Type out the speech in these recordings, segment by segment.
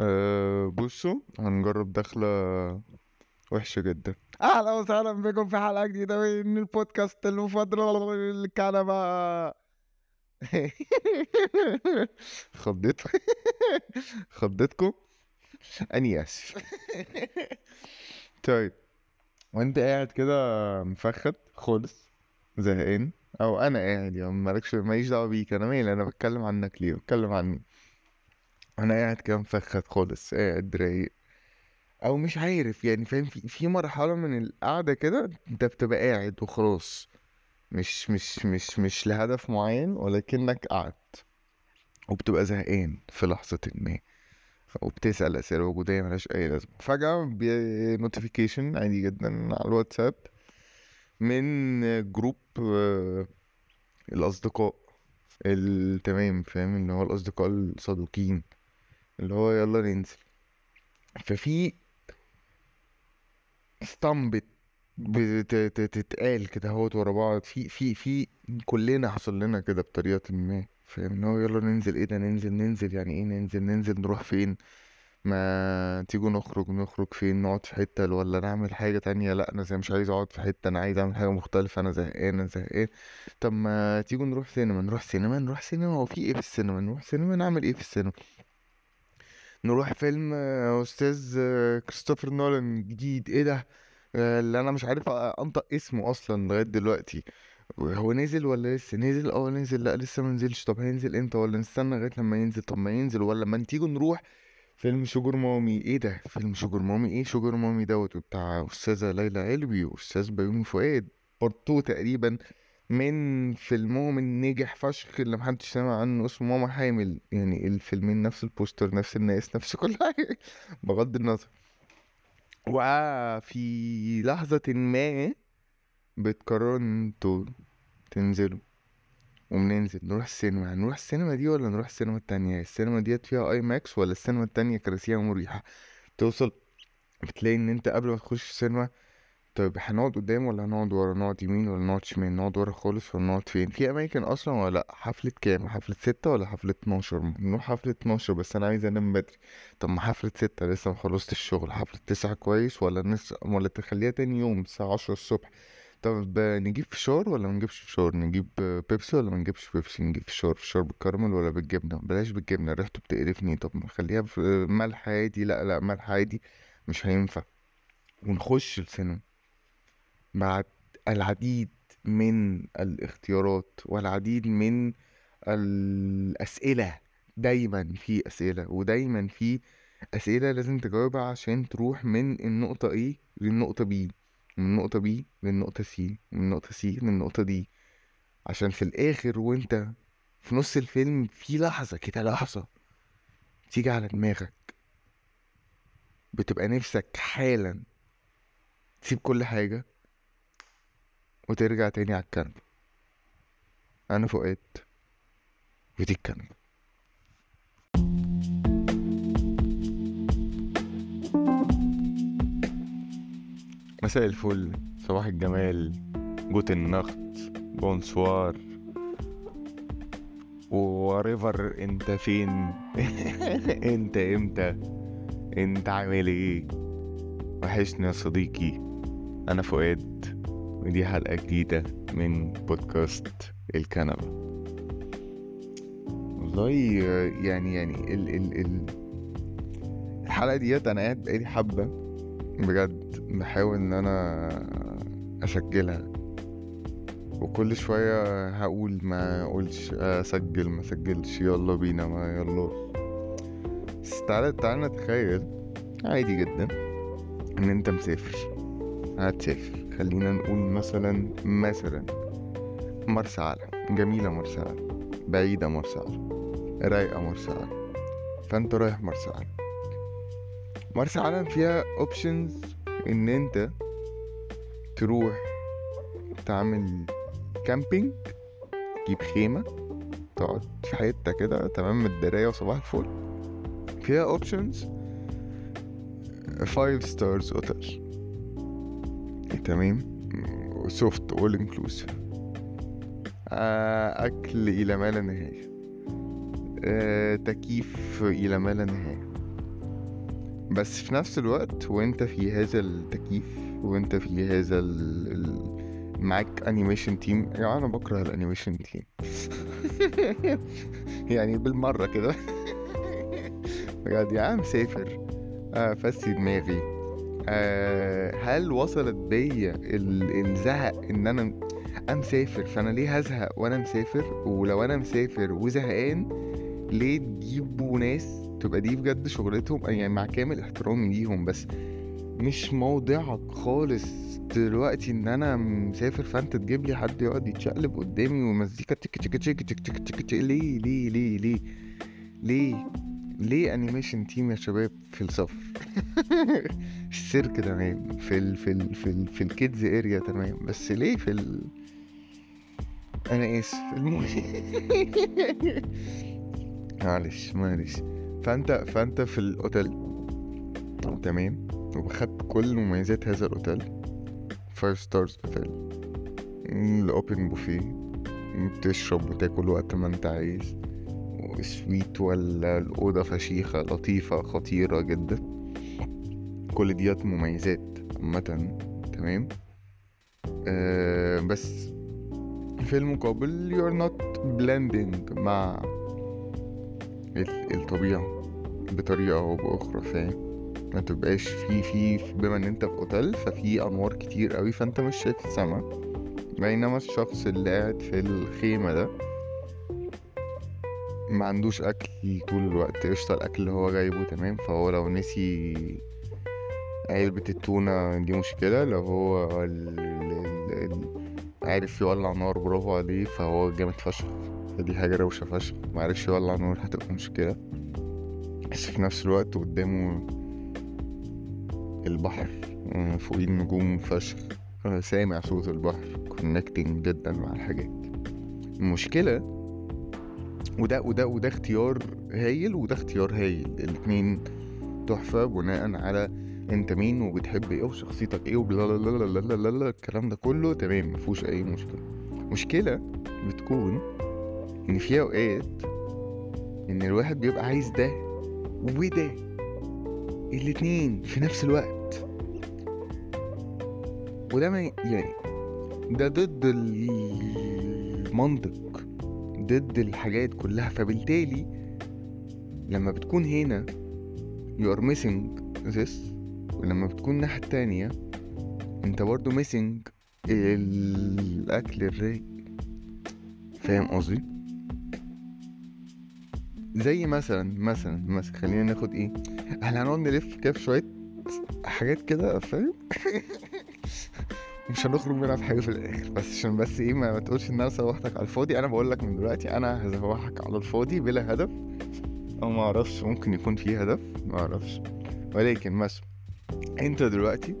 أه بصوا هنجرب دخلة وحشة جدا. أهلا وسهلا بكم في حلقة جديدة من البودكاست المفضل. الكنبة خضيت. خضيتكم؟ أني آسف. طيب وأنت قاعد كده مفخد خالص زهقان. أو أنا قاعد يا مالكش ماليش دعوة بيك. أنا مالي؟ أنا بتكلم عنك ليه؟ بتكلم عني. أنا قاعد كده مفخد خالص قاعد رايق. أو مش عارف يعني فاهم؟ في, في مرحلة من القعدة كده أنت بتبقى قاعد وخلاص. مش مش مش مش لهدف معين ولكنك قعدت. وبتبقى زهقان في لحظة ما. وبتسأل أسئلة وجودية ملهاش أي لازمة. فجأة ب notification عادي جدا على الواتساب من group آه، الأصدقاء التمام فاهم؟ اللي هو الأصدقاء الصدوقين. اللي هو يلا ننزل. ففي ستامبت بتتقال كده اهوت ورا بعض. في في في كلنا حصل لنا كده بطريقة ما. فاهم؟ هو يلا ننزل. إيه ده؟ ننزل ننزل. يعني إيه ننزل؟ ننزل نروح فين؟ ما تيجوا نخرج نخرج فين؟ نقعد في حتة ولا نعمل حاجة تانية؟ لا أنا زي مش عايز أقعد في حتة. أنا عايز أعمل حاجة مختلفة. أنا زهقان أنا زهقان. طب ما تيجوا نروح سينما. نروح سينما نروح سينما. هو في إيه في السينما؟ نروح سينما نعمل إيه في السينما؟ نروح فيلم آه، أستاذ آه، كريستوفر نولان جديد. إيه ده؟ آه، اللي أنا مش عارف أنطق اسمه أصلا لغاية دلوقتي. هو نزل ولا لسه؟ نزل؟ آه نزل. لا لسه ما نزلش. طب هينزل إمتى؟ ولا نستنى لغاية لما ينزل؟ طب ما ينزل. ولا ما تيجوا نروح فيلم sugar mommy. إيه ده؟ فيلم sugar mommy؟ إيه sugar mommy دوت؟ بتاع أستاذة ليلى علوي وأستاذ بيومي فؤاد. part two تقريبا. من فيلمهم الناجح فشخ اللي محدش سمع عنه اسمه ماما حامل. يعني الفيلمين نفس ال poster نفس الناس نفس كل حاجة. بغض النظر. وفي لحظة ما بتقرروا إن أنتوا تنزلوا وبننزل نروح السينما. هنروح السينما دي ولا نروح السينما التانية؟ السينما ديت فيها IMAX ولا السينما التانية كراسيها مريحة؟ توصل بتلاقي إن انت قبل ما تخش السينما طيب هنقعد قدام ولا هنقعد ورا؟ نقعد يمين ولا نقعد شمال؟ نقعد ورا خالص ولا نقعد فين؟ في أماكن أصلا ولا لأ؟ حفلة كام؟ حفلة ستة ولا حفلة اتناشر؟ نروح حفلة اتناشر بس أنا عايز أنام بدري. طب ما حفلة ستة لسه مخلصت الشغل. حفلة تسعة كويس ولا نس ولا تخليها تاني يوم الساعة عشرة الصبح؟ طب نجيب فشار ولا منجيبش فشار؟ نجيب بيبسي ولا منجيبش بيبسي؟ نجيب فشار فشار بالكراميل ولا بالجبنة؟ بلاش بالجبنة ريحته بتقرفني. طب نخليها ملح عادي؟ لأ لأ ملح عادي مش هينفع. ونخش السينما. بعد العديد من الاختيارات والعديد من الأسئلة. دايما في أسئلة ودايما في أسئلة لازم تجاوبها عشان تروح من النقطة A للنقطة B من النقطة B للنقطة C من النقطة C للنقطة D. عشان في الآخر وأنت في نص الفيلم في لحظة كده لحظة تيجي على دماغك. بتبقى نفسك حالا تسيب كل حاجة وترجع تاني على الكنبة أنا فؤاد ودي الكنبة مساء الفل. صباح الجمال. جوتن نخت. بونسوار. وريفر أنت فين؟ أنت إمتى؟ أنت عامل إيه؟ وحشني يا صديقي. أنا فؤاد ودي حلقة جديدة من بودكاست الكنبة. والله يعني يعني ال ال ال الحلقة ديت أنا قاعد بقالي حبة بجد بحاول إن أنا أسجلها. وكل شوية هقول ما أقولش أسجل ما أسجلش. يلا بينا ما يلا. بس تعالى تعالى نتخيل. عادي جدا إن أنت مسافر. هتسافر. خلينا نقول مثلا مثلا مرسى علم. جميلة مرسى علم بعيدة مرسى علم رايقة مرسى علم. فأنت رايح مرسى علم. مرسى علم فيها options إن أنت تروح تعمل camping تجيب خيمة تقعد في حتة كده تمام الدراية وصباح الفل. فيها options five stars اوتيل تمام؟ soft all inclusive أكل إلى ما لا نهاية. آه، تكييف إلى ما لا نهاية. بس في نفس الوقت وانت في هذا التكييف وانت في هذا ال... معاك animation team يعني أنا بكره ال animation team يعني بالمرة كده. بجد يا عم مسافر آه فسي دماغي. آه هل وصلت بيا ال- الزهق إن أنا مسافر فأنا ليه هزهق وأنا مسافر؟ ولو أنا مسافر وزهقان ليه تجيبوا ناس تبقى دي بجد شغلتهم؟ يعني مع كامل احترامي ليهم بس مش موضعك خالص دلوقتي إن أنا مسافر فأنت تجيب لي حد يقعد يتشقلب قدامي ومزيكا تك تك تك تك تك تك تك ليه؟ ليه؟ ليه؟ ليه؟ ليه؟ ليه animation team يا شباب في السفر السيرك تمام في ال في ال في ال في ال kids area تمام بس ليه في ال؟ أنا آسف معلش معلش. فأنت فأنت في الأوتيل. تمام؟ وخدت كل مميزات هذا الأوتيل. five stars أوتيل. ال open buffet بتشرب وتاكل وقت ما أنت عايز. suite ولا الأوضة فشيخة لطيفة خطيرة جدا. كل ديت مميزات عامة تمام؟ آه بس في المقابل you're not blending مع ال- الطبيعة بطريقة أو بأخرى فاهم؟ ما تبقاش في في بما إن أنت في أوتيل ففي أنوار كتير قوي فأنت مش شايف السما. بينما الشخص اللي قاعد في الخيمة ده ما عندوش أكل طول الوقت. قشطة الأكل اللي هو جايبه تمام. فهو لو نسي علبة التونة دي مشكلة لو هو ال... ال... ال... عارف يولع نار برافو عليه فهو جامد فشخ. فدي حاجة روشة فشخ. معرفش يولع نار هتبقى مشكلة بس في نفس الوقت قدامه البحر آه، فوقيه النجوم فشخ. آه، سامع صوت البحر كونكتنج جدا مع الحاجات. المشكلة وده وده وده اختيار هايل وده اختيار هايل. الاتنين تحفة بناء على أنت مين وبتحب إيه وشخصيتك إيه وبلا لا لا لا لا لا لا الكلام ده كله تمام مفيهوش أي مشكلة. مشكلة بتكون إن في أوقات إن الواحد بيبقى عايز ده وده. الاتنين في نفس الوقت. وده ما يعني ده ضد المنطق. ضد الحاجات كلها فبالتالي لما بتكون هنا you are missing this ولما بتكون الناحية التانية انت برضو missing الأكل الرايق فاهم قصدي؟ زي مثلا مثلا مثلا خلينا ناخد إيه؟ إحنا هنقعد نلف كده شوية حاجات كده فاهم؟ مش هنخرج منها بحاجة في الآخر. بس عشان بس إيه ما, ما تقولش إن أنا سوحتك على الفاضي. أنا بقول لك من دلوقتي أنا هسوحك على الفاضي بلا هدف. أو ما أعرفش ممكن يكون فيه هدف ما أعرفش. ولكن مثلا أنت دلوقتي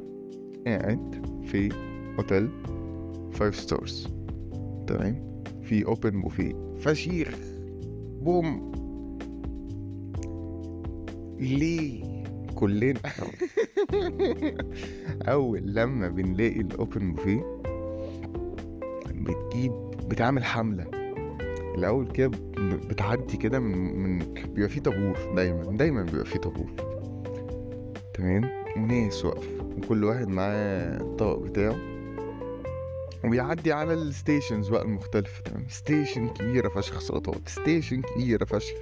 قاعد في اوتيل five stars تمام؟ في open buffet فشيخ. بوم. ليه؟ كلنا. أول لما بنلاقي ال open buffet بتجيب بتعمل حملة. الأول كده بتعدي كده من من بيبقى فيه طابور دايما دايما بيبقى فيه طابور. تمام؟ وناس واقفة وكل واحد معاه الطبق بتاعه. وبيعدي على ال stations بقى المختلفة. تمام؟ station كبيرة فشخ سلطات station كبيرة فشخ.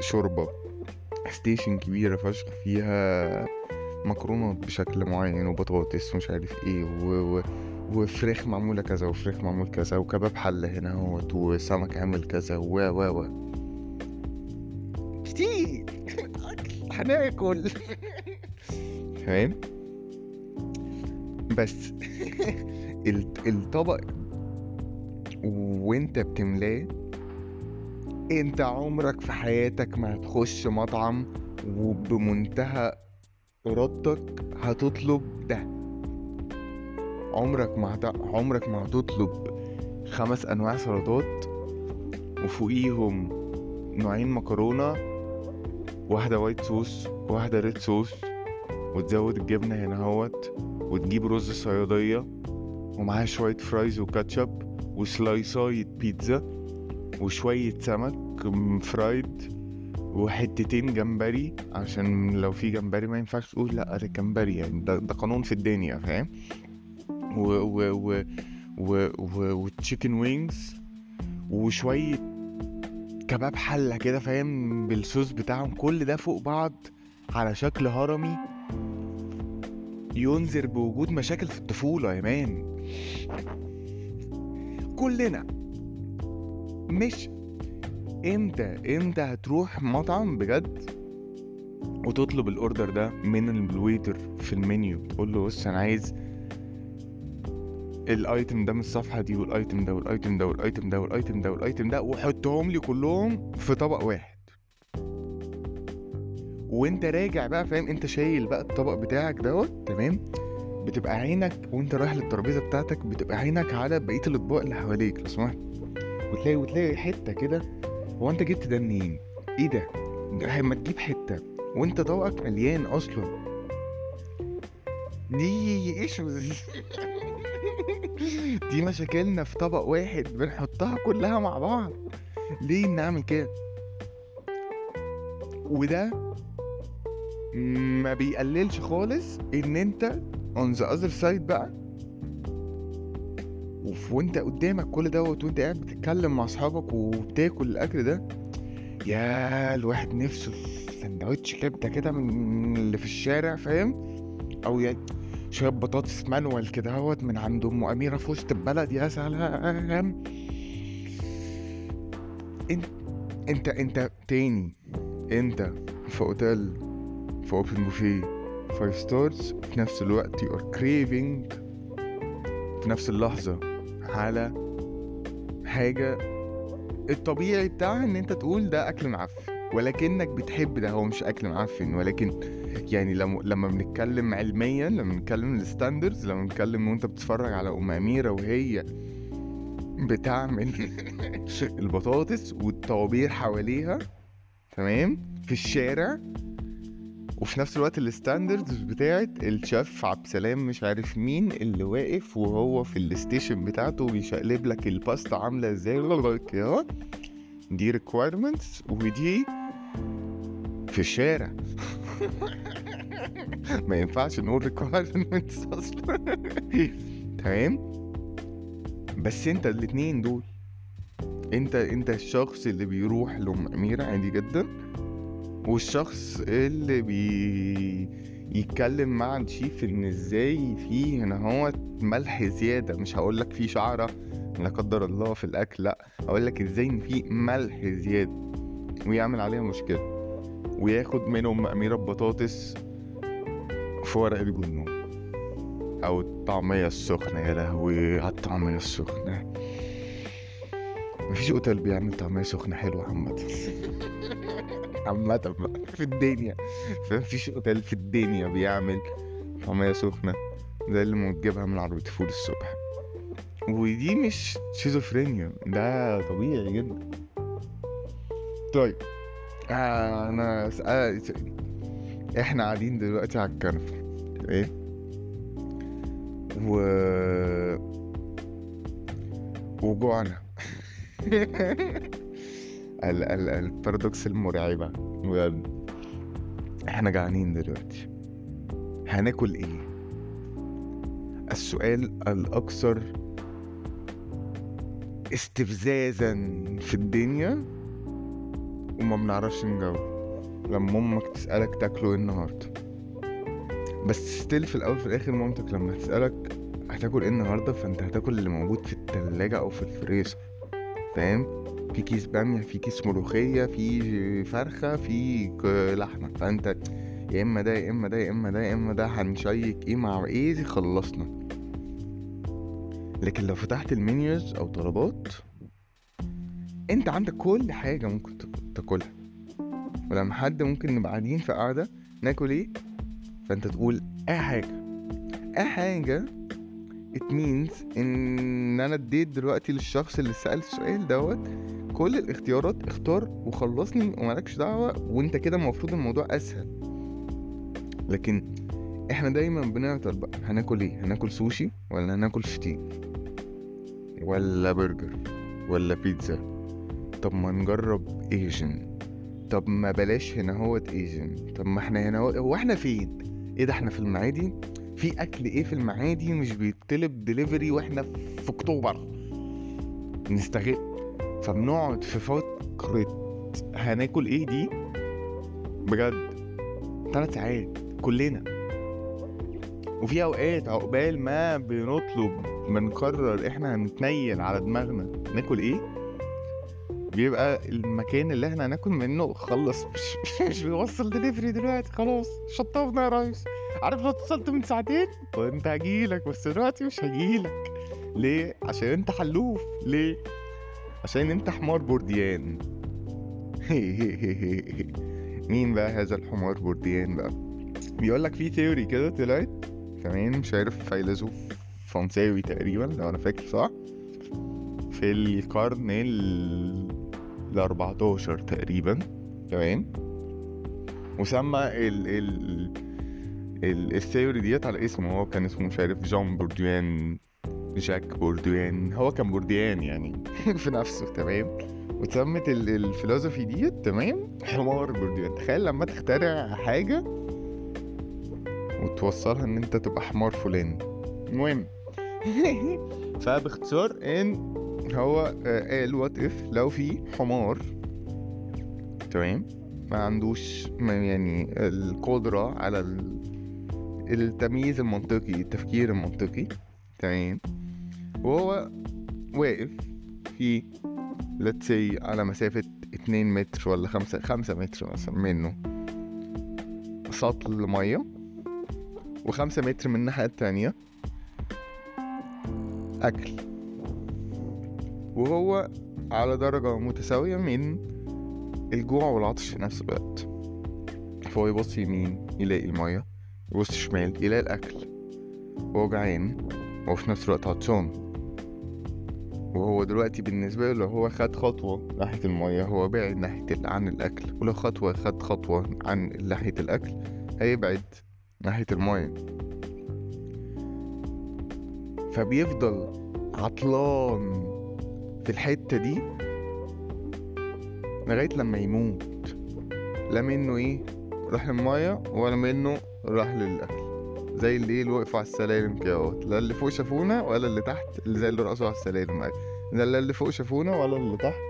شوربة. ستيشن كبيرة فشخ فيها مكرونات بشكل معين وبطاطس ومش عارف إيه و... و... وفراخ معمولة كذا وفراخ معمول كذا وكباب حلة هنا وسمك عامل كذا و و و. كتير. هناكل. فاهم؟ بس ال- الطبق وانت بتملاه انت عمرك في حياتك ما هتخش مطعم وبمنتهى إرادتك هتطلب ده. عمرك ما هت... عمرك ما هتطلب خمس أنواع سلطات وفوقيهم نوعين مكرونة واحدة white sauce واحدة red sauce وتزود الجبنة هنا اهوت وتجيب رز صيادية ومعاه شوية fries وكاتشب و slice اية بيتزا. وشوية سمك fried وحتتين جمبري عشان لو في جمبري ما ينفعش تقول لأ ده جمبري يعني ده قانون في الدنيا فاهم؟ و و و و و و chicken wings وشوية كباب حلة كده فاهم؟ بالصوص بتاعهم كل ده فوق بعض على شكل هرمي ينذر بوجود مشاكل في الطفولة يا مان. كلنا. مش إمتى إمتى هتروح مطعم بجد وتطلب الأوردر ده من الويتر في المنيو. تقول له بص أنا عايز الأيتم ده من الصفحة دي والأيتم ده والأيتم ده والأيتم ده والأيتم ده والأيتم ده وحطهم لي كلهم في طبق واحد. وانت راجع بقى فاهم؟ انت شايل بقى الطبق بتاعك دوت تمام؟ بتبقى عينك وانت رايح للترابيزة بتاعتك بتبقى عينك على بقية الأطباق اللي حواليك لو سمحت. وتلاقي وتلاقي حتة كده هو أنت جبت ده منين؟ إيه ده؟ ده ما تجيب حتة. وأنت طبقك مليان أصلا. دي إيش؟ دي مشاكلنا في طبق واحد بنحطها كلها مع بعض. ليه نعمل كده؟ وده ما بيقللش خالص إن أنت on the other side بقى. وف- وانت قدامك كل دوت وانت قاعد بتتكلم مع اصحابك وبتاكل الاكل ده يا الواحد نفسه سندوتش كبدة كده من اللي في الشارع فاهم؟ أو يعني شوية بطاطس مانوال كده اهوت من عند ام أميرة في وسط البلد يا سلام! انت انت انت تاني انت في أوتيل في open buffet five stars في نفس الوقت you are craving في نفس اللحظة. على حاجة. الطبيعي بتاعها إن أنت تقول ده أكل معفن ولكنك بتحب ده هو مش أكل معفن ولكن يعني لما لما بنتكلم علميا لما بنتكلم ال standards لما بنتكلم وأنت بتتفرج على أم أميرة وهي بتعمل البطاطس والطوابير حواليها تمام في الشارع وفي نفس الوقت ال standards بتاعت الشيف عبد السلام مش عارف مين اللي واقف وهو في ال station بتاعته بيشقلب لك الباستا عاملة إزاي. دي requirements ودي في الشارع. ما ينفعش نقول requirements أصلا. تمام؟ بس انت الاتنين دول انت انت الشخص اللي بيروح لأم أميرة عادي جدا. والشخص اللي بي يتكلم مع الشيف إن إزاي في هنا هو ملح زيادة. مش هقولك في شعرة لا قدر الله في الأكل لا. هقولك إزاي إن في ملح زيادة. ويعمل عليها مشكلة. وياخد من ام اميرة بطاطس في ورق الجنون. أو الطعمية السخنة. يا لهوي على الطعمية السخنة. مفيش أوتيل بيعمل طعمية سخنة حلوة عامة. عامة في الدنيا. فمفيش أوتيل في الدنيا بيعمل طعمية سخنة زي اللي متجيبها من عربية فول الصبح. ودي مش شيزوفرينيا ده طبيعي جدا. طيب آه أنا س... آه س... إحنا قاعدين دلوقتي على الكنبة إيه؟ و وجوعنا. البارادوكس المرعبة. بجد. إحنا جعانين دلوقتي. هناكل إيه؟ السؤال الأكثر استفزازا في الدنيا وما بنعرفش نجاوب لما أمك تسألك تاكلوا إيه النهاردة؟ بس still في الأول في الآخر مامتك لما تسألك هتاكل إيه النهاردة فانت هتاكل اللي موجود في التلاجة أو في الفريزر. فاهم؟ في كيس بامية في كيس ملوخية في فرخة في لحمة. فأنت يا إما ده يا إما ده يا إما ده يا إما ده هن check إيه مع إيه خلصنا. لكن لو فتحت ال menus أو طلبات أنت عندك كل حاجة ممكن تاك- تاكلها. ولما حد ممكن نبقى قاعدين في قعدة ناكل إيه؟ فأنت تقول أي حاجة. أي حاجة it means إن أنا اديت دلوقتي للشخص اللي سأل السؤال دوت كل الاختيارات اختار وخلصني ومالكش دعوة وانت كده المفروض الموضوع أسهل. لكن إحنا دايما بنعطل بقى هناكل إيه؟ هناكل سوشي ولا هناكل فطير ولا برجر ولا بيتزا؟ طب ما نجرب again طب ما بلاش هنا هو again طب ما إحنا هنا هو, إحنا فين؟ إيه ده إحنا في المعادي؟ في أكل إيه في المعادي مش بيطلب دليفري وإحنا في أكتوبر؟ نستغل فبنقعد في فقرة هناكل إيه دي؟ بجد ثلاث ساعات كلنا. وفي أوقات عقبال ما بنطلب بنقرر إحنا هنتنيل على دماغنا ناكل إيه بيبقى المكان اللي إحنا هناكل منه خلص. مش, مش بيوصل دليفري دلوقتي خلاص شطبنا يا ريس. عارف لو اتصلت من ساعتين؟ كنت هجيلك بس دلوقتي مش هجيلك. ليه؟ عشان انت حلوف. ليه؟ عشان انت حمار بوريدان. مين بقى هذا الحمار بوريدان بقى؟ بيقولك في theory كده طلعت. تمام مش عارف فيلسوف فرنساوي تقريبا لو أنا فاكر صح؟ في القرن ال 14 تقريبا. تمام. وسمى ال ال ال theory ديت على اسمه هو كان اسمه مش عارف جون بوريدان. جاك بوريدان هو كان بوريدان يعني. في نفسه تمام. وسمت الفلسفي ديت تمام. حمار بوريدان. تخيل لما تخترع حاجة وتوصلها إن أنت تبقى حمار فلان. المهم. فباختصار إن هو قال وات اف لو في حمار تمام ما عندوش يعني القدرة على التمييز المنطقي التفكير المنطقي تمام. وهو واقف في let's say على مسافة اتنين متر ولا خمسة خمسة متر مثلا منه. سطل مية وخمسة متر من الناحية التانية. أكل. وهو على درجة متساوية من الجوع والعطش في نفس الوقت. فهو يبص يمين يلاقي المية. يبص شمال يلاقي الأكل. وهو جعان. وفي نفس الوقت عطشان. وهو دلوقتي بالنسبة له هو خد خطوة ناحية المية هو بعد ناحية عن الأكل. ولو خطوة خد خطوة عن ناحية الأكل هيبعد ناحية المية. فبيفضل عطلان في الحتة دي لغاية لما يموت. لا منه إيه؟ راح للمية ولا منه راح للأكل. زي اللي وقفوا على السلالم كده اهوت لا اللي فوق شافونا ولا اللي تحت اللي زي اللي رقصوا على السلالم لا اللي فوق شافونا ولا اللي تحت.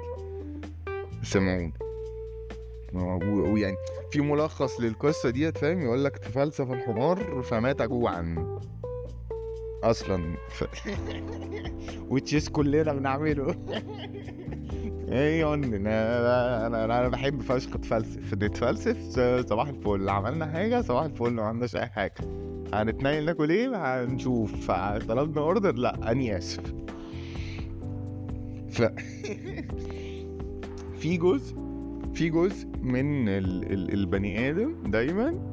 سمعونا ويعني في ملخص للقصة ديت فاهم؟ يقول لك تفلسف الحمار فمات جوعا. أصلا ف... وتشيز كلنا بنعمله. إيه أنا أنا أنا بحب فشخ اتفلسف نتفلسف صباح الفل. عملنا حاجة؟ صباح الفل. ما عندناش أي حاجة. هنتنقل ناكل إيه؟ هنشوف. طلبنا اوردر لا اني آسف. ف في جزء في جزء من ال... ال... البني آدم دايما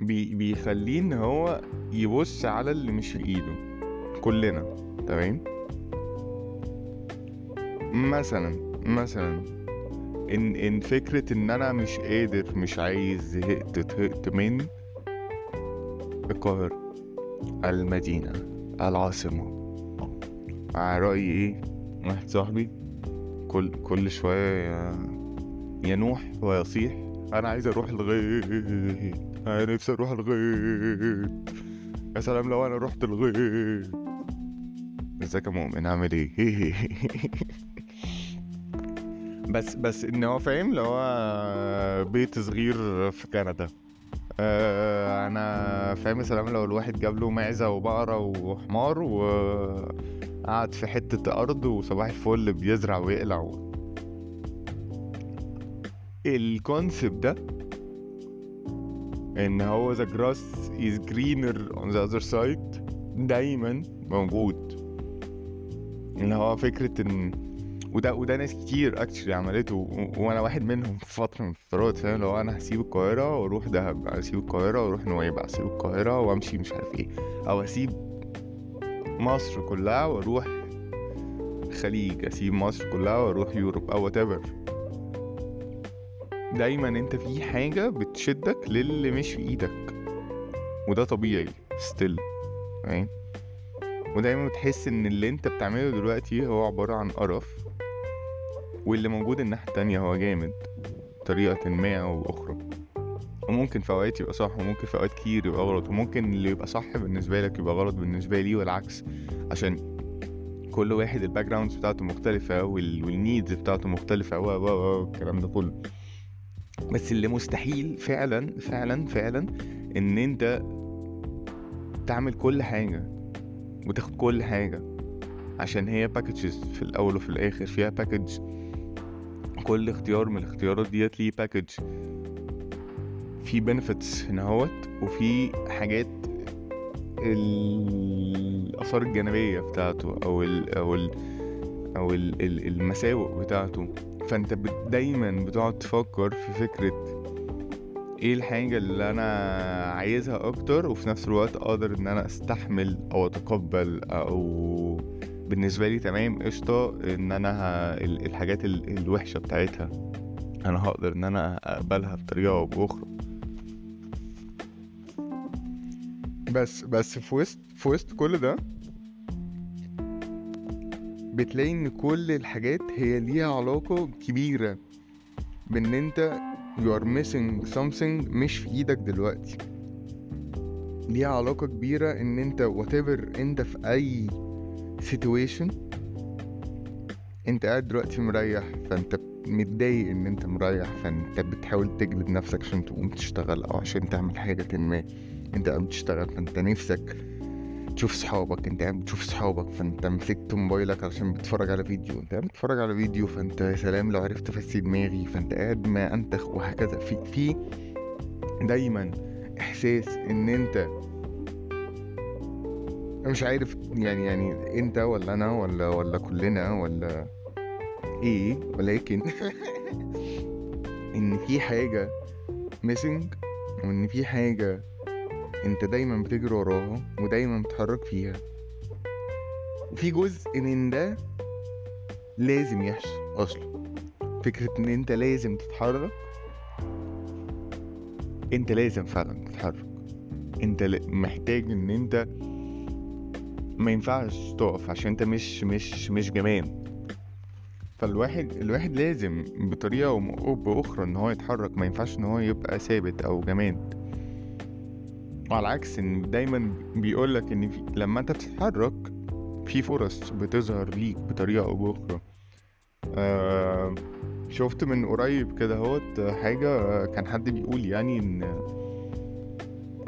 بي... بيخليه إن هو يبص على اللي مش في إيده. كلنا. تمام؟ مثلا مثلا ان إن فكرة إن أنا مش قادر مش عايز زهقت طهقت من القاهرة المدينة العاصمة. على رأيي إيه؟ واحد صاحبي كل كل شوية ينوح ويصيح أنا عايز أروح الغيط أنا نفسي أروح الغيط يا سلام لو أنا رحت الغيط إزيك يا مؤمن؟ عامل إيه؟ بس بس إن هو فاهم لو هو بيت صغير في كندا. آه أنا فاهم سلام لو الواحد جاب له معزة وبقرة وحمار وقعد في حتة أرض وصباح الفل بيزرع ويقلع الكونسبت ده إن هو the grass is greener on the other side دايما موجود. إن هو فكرة إن وده وده ناس كتير اكشلي عملته وأنا واحد منهم في فترة من الفترات فاهم؟ لو أنا هسيب القاهرة وأروح دهب هسيب القاهرة وأروح نويبع هسيب القاهرة وأمشي مش عارف إيه. أو اسيب مصر كلها وأروح الخليج اسيب مصر كلها وأروح يوروب أو whatever. دايما أنت في حاجة بتشدك للي مش في إيدك. وده طبيعي ستيل فاهم ودايما بتحس إن اللي أنت بتعمله دلوقتي هو عبارة عن قرف. واللي موجود الناحية التانية هو جامد بطريقة ما أو أخرى وممكن في أوقات يبقى صح وممكن في أوقات كتير يبقى غلط وممكن اللي يبقى صح بالنسبة لك يبقى غلط بالنسبة لي والعكس. عشان كل واحد ال backgrounds بتاعته مختلفة وال needs بتاعته مختلفة و و الكلام ده كله. بس اللي مستحيل فعلا فعلا فعلا إن أنت تعمل كل حاجة وتاخد كل حاجة. عشان هي packages في الأول وفي الآخر فيها package كل اختيار من الاختيارات ديت ليه package في benefits هنا هوت وفي حاجات الآثار الجانبية بتاعته أو ال أو ال أو ال المساوئ بتاعته. فأنت دايما بتقعد تفكر في فكرة إيه الحاجة اللي أنا عايزها أكتر وفي نفس الوقت أقدر إن أنا أستحمل أو أتقبل أو بالنسبة لي تمام قشطة إن أنا الحاجات الوحشة بتاعتها أنا هقدر إن أنا أقبلها بطريقة أو بأخرى. بس بس في وسط في وسط كل ده بتلاقي إن كل الحاجات هي ليها علاقة كبيرة بإن أنت you are missing something مش في إيدك دلوقتي. ليها علاقة كبيرة إن أنت whatever أنت في أي situation. انت قاعد دلوقتي مريح فانت متضايق ان انت مريح فانت بتحاول تجلد نفسك عشان تقوم تشتغل أو عشان تعمل حاجة ما. انت قاعد بتشتغل فانت نفسك تشوف صحابك انت قاعد بتشوف صحابك فانت مسكت موبايلك عشان بتتفرج على فيديو. انت قاعد بتتفرج على فيديو فانت يا سلام لو عرفت افسي دماغي فانت قاعد ما انتخ وهكذا. في في دايما احساس ان انت مش عارف يعني يعني أنت ولا أنا ولا ولا كلنا ولا إيه ولكن إن في حاجة missing وإن في حاجة أنت دايما بتجري وراها ودايما بتتحرك فيها وفي جزء من ده لازم يحصل أصلا. فكرة إن أنت لازم تتحرك أنت لازم فعلا تتحرك. أنت محتاج إن أنت ما ينفعش تقف عشان انت مش مش مش جمال فالواحد الواحد لازم بطريقة أو بأخرى إن هو يتحرك. ما ينفعش إن هو يبقى ثابت أو جماد وعلى العكس إن دايما بيقولك إن في لما أنت بتتحرك في فرص بتظهر ليك بطريقة أو بأخرى. آه شفت من قريب كده هوت حاجة كان حد بيقول يعني إن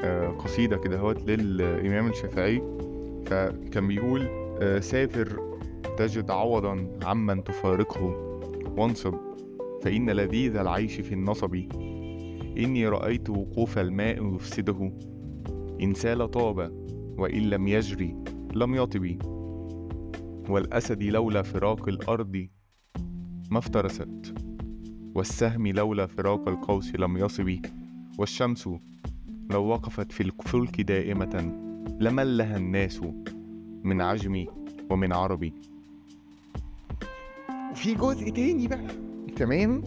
آه قصيدة كده هوت للإمام الشافعي. فكان بيقول آه سافر تجد عوضا عمن تفارقه. وانصب فإن لذيذ العيش في النصب. إني رأيت وقوف الماء يفسده. إن سال طاب وإن لم يجري لم يطب. والأسد لولا فراق الأرض ما افترست. والسهم لولا فراق القوس لم يصب. والشمس لو وقفت في الفلك دائمة. لملها الناس من عجمي ومن عربي. في جزء تاني بقى تمام؟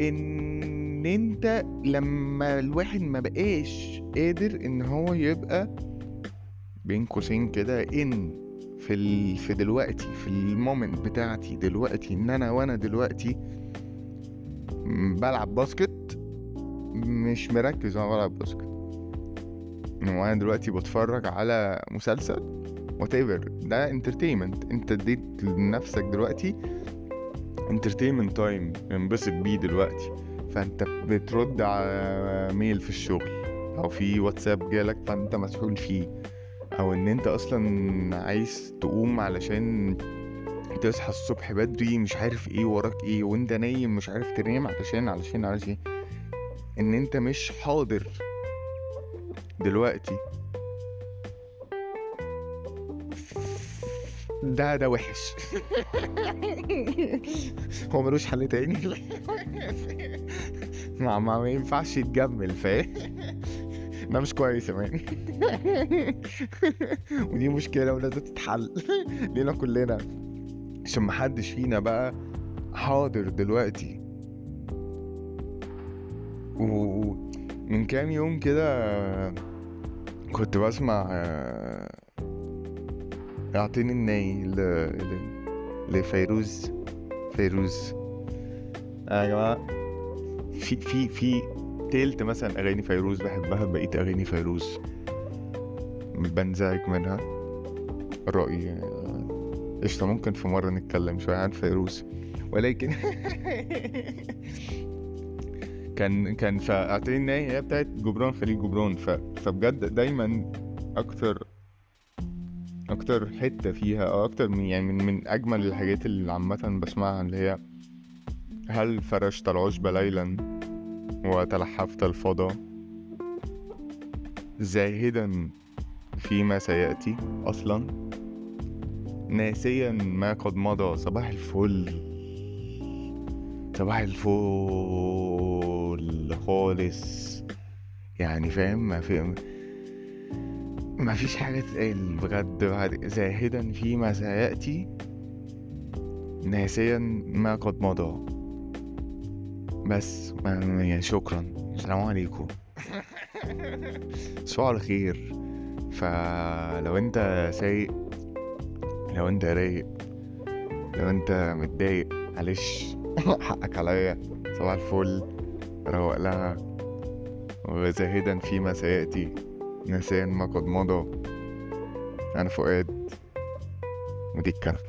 إن أنت لما الواحد ما بقاش قادر إن هو يبقى بين قوسين كده إن في ال... في دلوقتي في ال moment بتاعتي دلوقتي إن أنا وأنا دلوقتي بلعب basket مش مركز وأنا بلعب basket. وأنا دلوقتي بتفرج على مسلسل whatever ده entertainment أنت اديت لنفسك دلوقتي entertainment time انبسط بيه دلوقتي. فأنت بترد على mail في الشغل. أو في واتساب جالك فأنت مسؤول فيه. أو إن أنت أصلا عايز تقوم علشان تصحى الصبح بدري مش عارف إيه وراك إيه وأنت نايم مش عارف تنام علشان علشان علشان. إن أنت مش حاضر. دلوقتي. ده ده وحش. هو ملوش حل تاني؟ ما ما, ما ينفعش يتجمل فاهم؟ ده مش كويس يا مان. ودي مشكلة ولازم تتحل. لينا كلنا. عشان محدش فينا بقى حاضر دلوقتي. ومن كام يوم كده كنت بسمع اعطيني الناي. لفيروز فيروز. يا جماعة في في في تلت مثلا أغاني فيروز بحبها بقية أغاني فيروز. بنزعج منها. رأيي آه، قشطة ممكن في مرة نتكلم شوية عن فيروز. ولكن كان كان فاعتقد إن هي بتاعت جبران خليل جبران. ف... فبجد دايما أكتر أكتر حتة فيها أو أكتر من يعني من, من أجمل الحاجات اللي عامة بسمعها اللي هي هل فرشت العشب ليلا وتلحفت الفضا؟ زاهدا فيما سيأتي أصلا؟ ناسيا ما قد مضى صباح الفل. صباح الفل خالص. يعني فاهم؟ ما في ما فيش حاجة تتقال بجد. زاهدا فيما سيأتي ناسيا ما قد مضى. بس ما يعني شكرا. السلام عليكم. صباح الخير. فلو انت سايق لو انت رايق لو انت متضايق معلش. حقك عليا. صباح الفل. روق لها. وزاهدا فيما سيأتي ناسيا ما قد مضى أنا فؤاد. ودي الكنبة